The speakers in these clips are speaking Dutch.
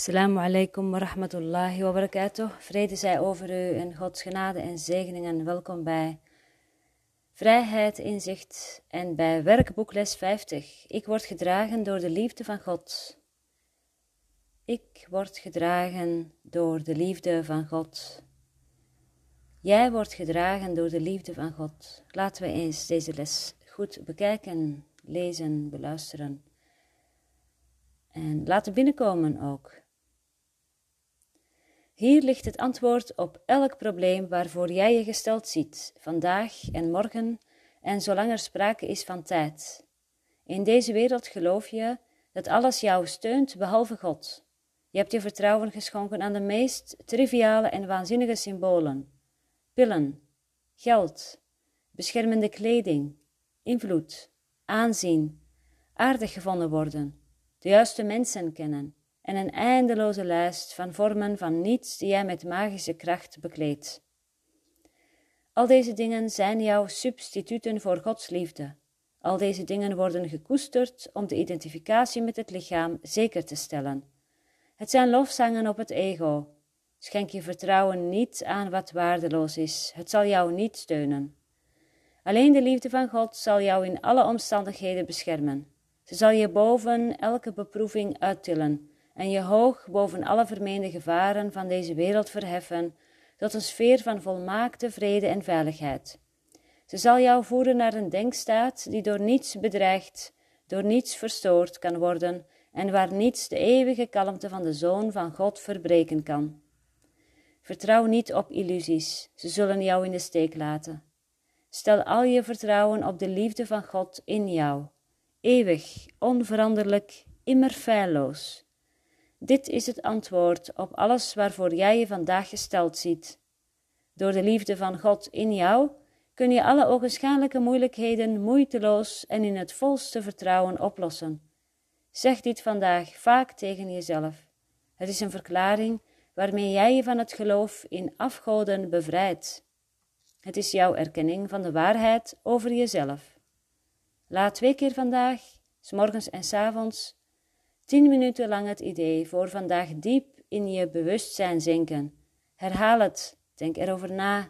Assalamu alaikum wa rahmatullahi wa barakatuh. Vrede zij over u en Gods genade en zegeningen. Welkom bij Vrijheid, Inzicht en bij werkboekles 50. Ik word gedragen door de liefde van God. Ik word gedragen door de liefde van God. Jij wordt gedragen door de liefde van God. Laten we eens deze les goed bekijken, lezen, beluisteren. En laten binnenkomen ook. Hier ligt het antwoord op elk probleem waarvoor jij je gesteld ziet, vandaag en morgen en zolang er sprake is van tijd. In deze wereld geloof je dat alles jou steunt behalve God. Je hebt je vertrouwen geschonken aan de meest triviale en waanzinnige symbolen: pillen, geld, beschermende kleding, invloed, aanzien, aardig gevonden worden, de juiste mensen kennen en een eindeloze lijst van vormen van niets die jij met magische kracht bekleedt. Al deze dingen zijn jouw substituten voor Gods liefde. Al deze dingen worden gekoesterd om de identificatie met het lichaam zeker te stellen. Het zijn lofzangen op het ego. Schenk je vertrouwen niet aan wat waardeloos is. Het zal jou niet steunen. Alleen de liefde van God zal jou in alle omstandigheden beschermen. Ze zal je boven elke beproeving uittillen en je hoog boven alle vermeende gevaren van deze wereld verheffen, tot een sfeer van volmaakte vrede en veiligheid. Ze zal jou voeren naar een denkstaat die door niets bedreigd, door niets verstoord kan worden en waar niets de eeuwige kalmte van de Zoon van God verbreken kan. Vertrouw niet op illusies, ze zullen jou in de steek laten. Stel al je vertrouwen op de liefde van God in jou, eeuwig, onveranderlijk, immer feilloos. Dit is het antwoord op alles waarvoor jij je vandaag gesteld ziet. Door de liefde van God in jou kun je alle ogenschijnlijke moeilijkheden moeiteloos en in het volste vertrouwen oplossen. Zeg dit vandaag vaak tegen jezelf. Het is een verklaring waarmee jij je van het geloof in afgoden bevrijdt. Het is jouw erkenning van de waarheid over jezelf. Laat twee keer vandaag, s morgens en s avonds, Tien minuten lang het idee voor vandaag diep in je bewustzijn zinken. Herhaal het, denk erover na.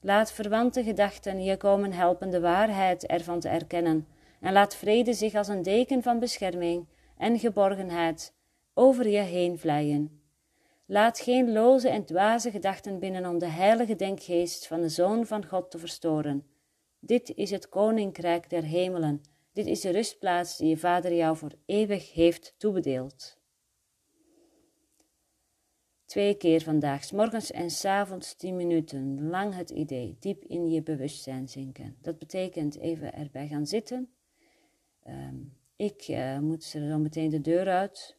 Laat verwante gedachten je komen helpen de waarheid ervan te erkennen en laat vrede zich als een deken van bescherming en geborgenheid over je heen vleien. Laat geen loze en dwaze gedachten binnen om de heilige denkgeest van de Zoon van God te verstoren. Dit is het koninkrijk der hemelen dit is de rustplaats die je vader jou voor eeuwig heeft toebedeeld. Twee keer vandaag, morgens en s avonds tien minuten lang het idee diep in je bewustzijn zinken. Dat betekent even erbij gaan zitten. Ehm, ik uh, moet zo meteen de deur uit.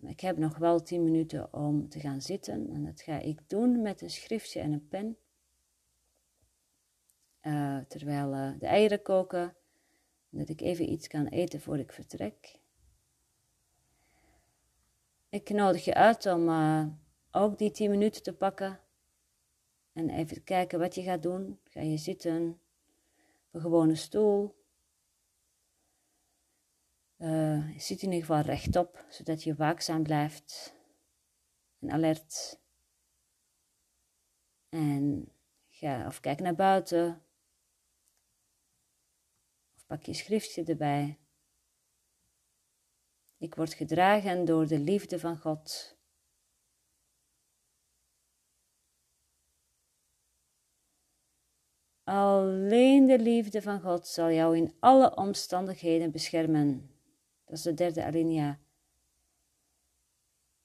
Ik heb nog wel tien minuten om te gaan zitten en dat ga ik doen met een schriftje en een pen. Uh, terwijl uh, de eieren koken dat ik even iets kan eten voor ik vertrek. Ik nodig je uit om uh, ook die 10 minuten te pakken en even kijken wat je gaat doen. Ga je zitten op een gewone stoel? Uh, zit in ieder geval rechtop, zodat je waakzaam blijft en alert. En ga of kijk naar buiten Pak je schriftje erbij. Ik word gedragen door de liefde van God. Alleen de liefde van God zal jou in alle omstandigheden beschermen. Dat is de derde alinea.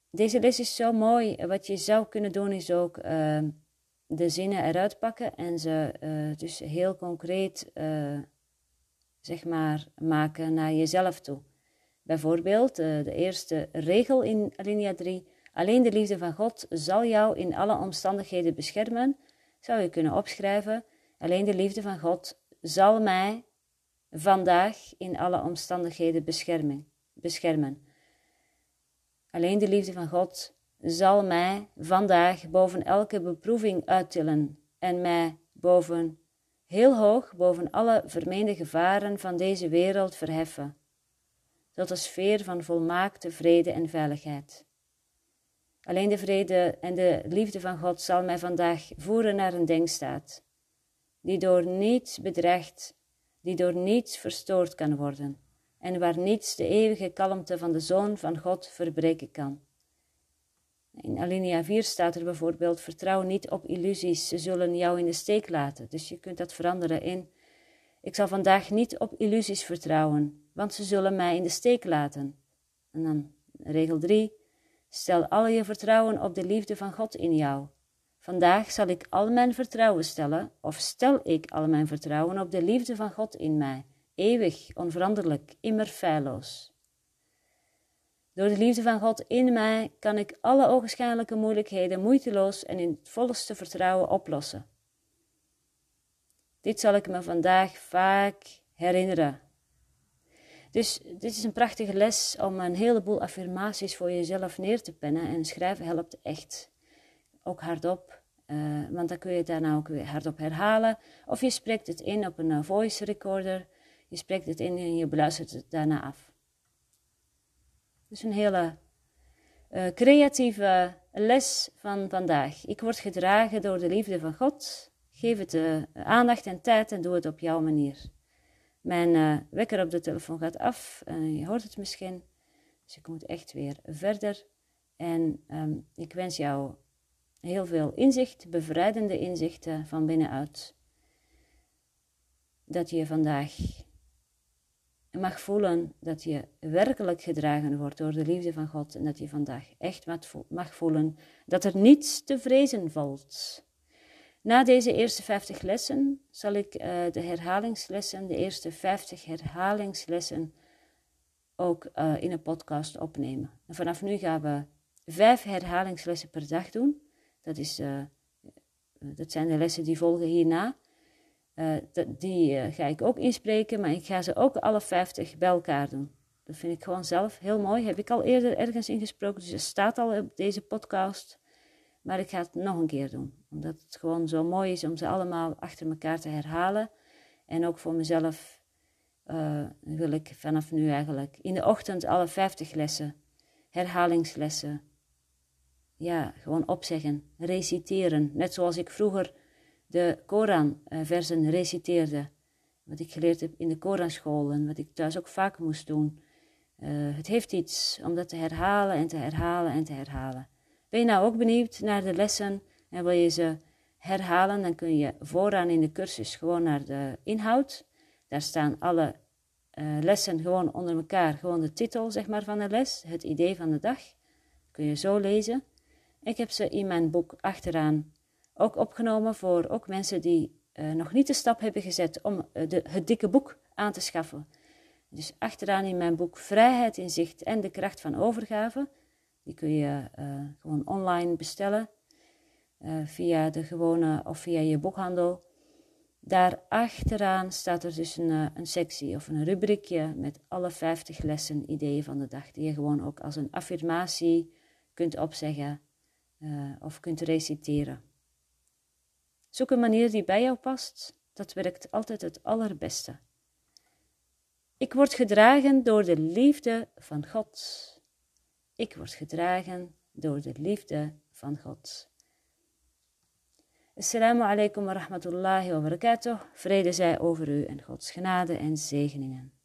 Deze les is zo mooi. Wat je zou kunnen doen is ook uh, de zinnen eruit pakken en ze uh, dus heel concreet uh, zeg maar, maken naar jezelf toe. Bijvoorbeeld uh, de eerste regel in alinea 3. Alleen de liefde van God zal jou in alle omstandigheden beschermen. Zou je kunnen opschrijven. Alleen de liefde van God zal mij vandaag in alle omstandigheden beschermen. beschermen. Alleen de liefde van God zal mij vandaag boven elke beproeving uittillen en mij boven heel hoog boven alle vermeende gevaren van deze wereld verheffen, tot een sfeer van volmaakte vrede en veiligheid. Alleen de vrede en de liefde van God zal mij vandaag voeren naar een denkstaat, die door niets bedreigd, die door niets verstoord kan worden, en waar niets de eeuwige kalmte van de Zoon van God verbreken kan. In alinea 4 staat er bijvoorbeeld: vertrouw niet op illusies, ze zullen jou in de steek laten. Dus je kunt dat veranderen in: ik zal vandaag niet op illusies vertrouwen, want ze zullen mij in de steek laten. En dan regel 3: stel al je vertrouwen op de liefde van God in jou. Vandaag zal ik al mijn vertrouwen stellen, of stel ik al mijn vertrouwen op de liefde van God in mij, eeuwig, onveranderlijk, immer feilloos. Door de liefde van God in mij kan ik alle ogenschijnlijke moeilijkheden moeiteloos en in het volste vertrouwen oplossen. Dit zal ik me vandaag vaak herinneren. Dus dit is een prachtige les om een heleboel affirmaties voor jezelf neer te pennen. En schrijven helpt echt. Ook hardop, uh, want dan kun je het daarna ook weer hardop herhalen. Of je spreekt het in op een eh, voice recorder. Je spreekt het in en je beluistert het daarna af. Dus een hele uh, creatieve les van vandaag. Ik word gedragen door de liefde van God. Geef het uh, aandacht en tijd en doe het op jouw manier. Mijn uh, wekker op de telefoon gaat af. je hoort het misschien. Dus ik moet echt weer verder. En um, ik wens jou heel veel inzicht, bevrijdende inzichten van binnenuit. Dat je vandaag mag voelen dat je werkelijk gedragen wordt door de liefde van God en dat je vandaag echt mag voelen dat er niets te vrezen valt. Na deze eerste 50 lessen zal ik uh, de herhalingslessen, de eerste 50 herhalingslessen, ook uh, in een podcast opnemen. En vanaf nu gaan we vijf herhalingslessen per dag doen. Dat, is, uh, dat zijn de lessen die volgen hierna. Uh, die uh, ga ik ook inspreken, maar ik ga ze ook alle 50 bij elkaar doen. Dat vind ik gewoon zelf heel mooi. Heb ik al eerder ergens ingesproken, dus het staat al op deze podcast. Maar ik ga het nog een keer doen, omdat het gewoon zo mooi is om ze allemaal achter elkaar te herhalen. En ook voor mezelf uh, wil ik vanaf nu eigenlijk in de ochtend alle 50 lessen, herhalingslessen, ja, gewoon opzeggen, reciteren. Net zoals ik vroeger de Koran-versen reciteerde. Wat ik geleerd heb in de Koranschool en wat ik thuis ook vaak moest doen. Uh, het heeft iets om dat te herhalen en te herhalen en te herhalen. Ben je nou ook benieuwd naar de lessen en wil je ze herhalen, dan kun je vooraan in de cursus gewoon naar de inhoud. Daar staan alle uh, lessen gewoon onder elkaar, gewoon de titel zeg maar, van de les, het idee van de dag. Kun je zo lezen. Ik heb ze in mijn boek achteraan ook opgenomen voor ook mensen die uh, nog niet de stap hebben gezet om uh, de, het dikke boek aan te schaffen. Dus achteraan in mijn boek Vrijheid in Zicht en de kracht van overgave. Die kun je uh, gewoon online bestellen via de gewone of via je boekhandel. Daar achteraan staat er dus een, een sectie of een rubriekje met alle 50 lessen, ideeën van de dag, die je gewoon ook als een affirmatie kunt opzeggen of kunt reciteren. Zoek een manier die bij jou past, dat werkt altijd het allerbeste. Ik word gedragen door de liefde van God. Ik word gedragen door de liefde van God. Assalamu alaikum wa rahmatullahi wa barakatuh. Vrede zij over u en Gods genade en zegeningen.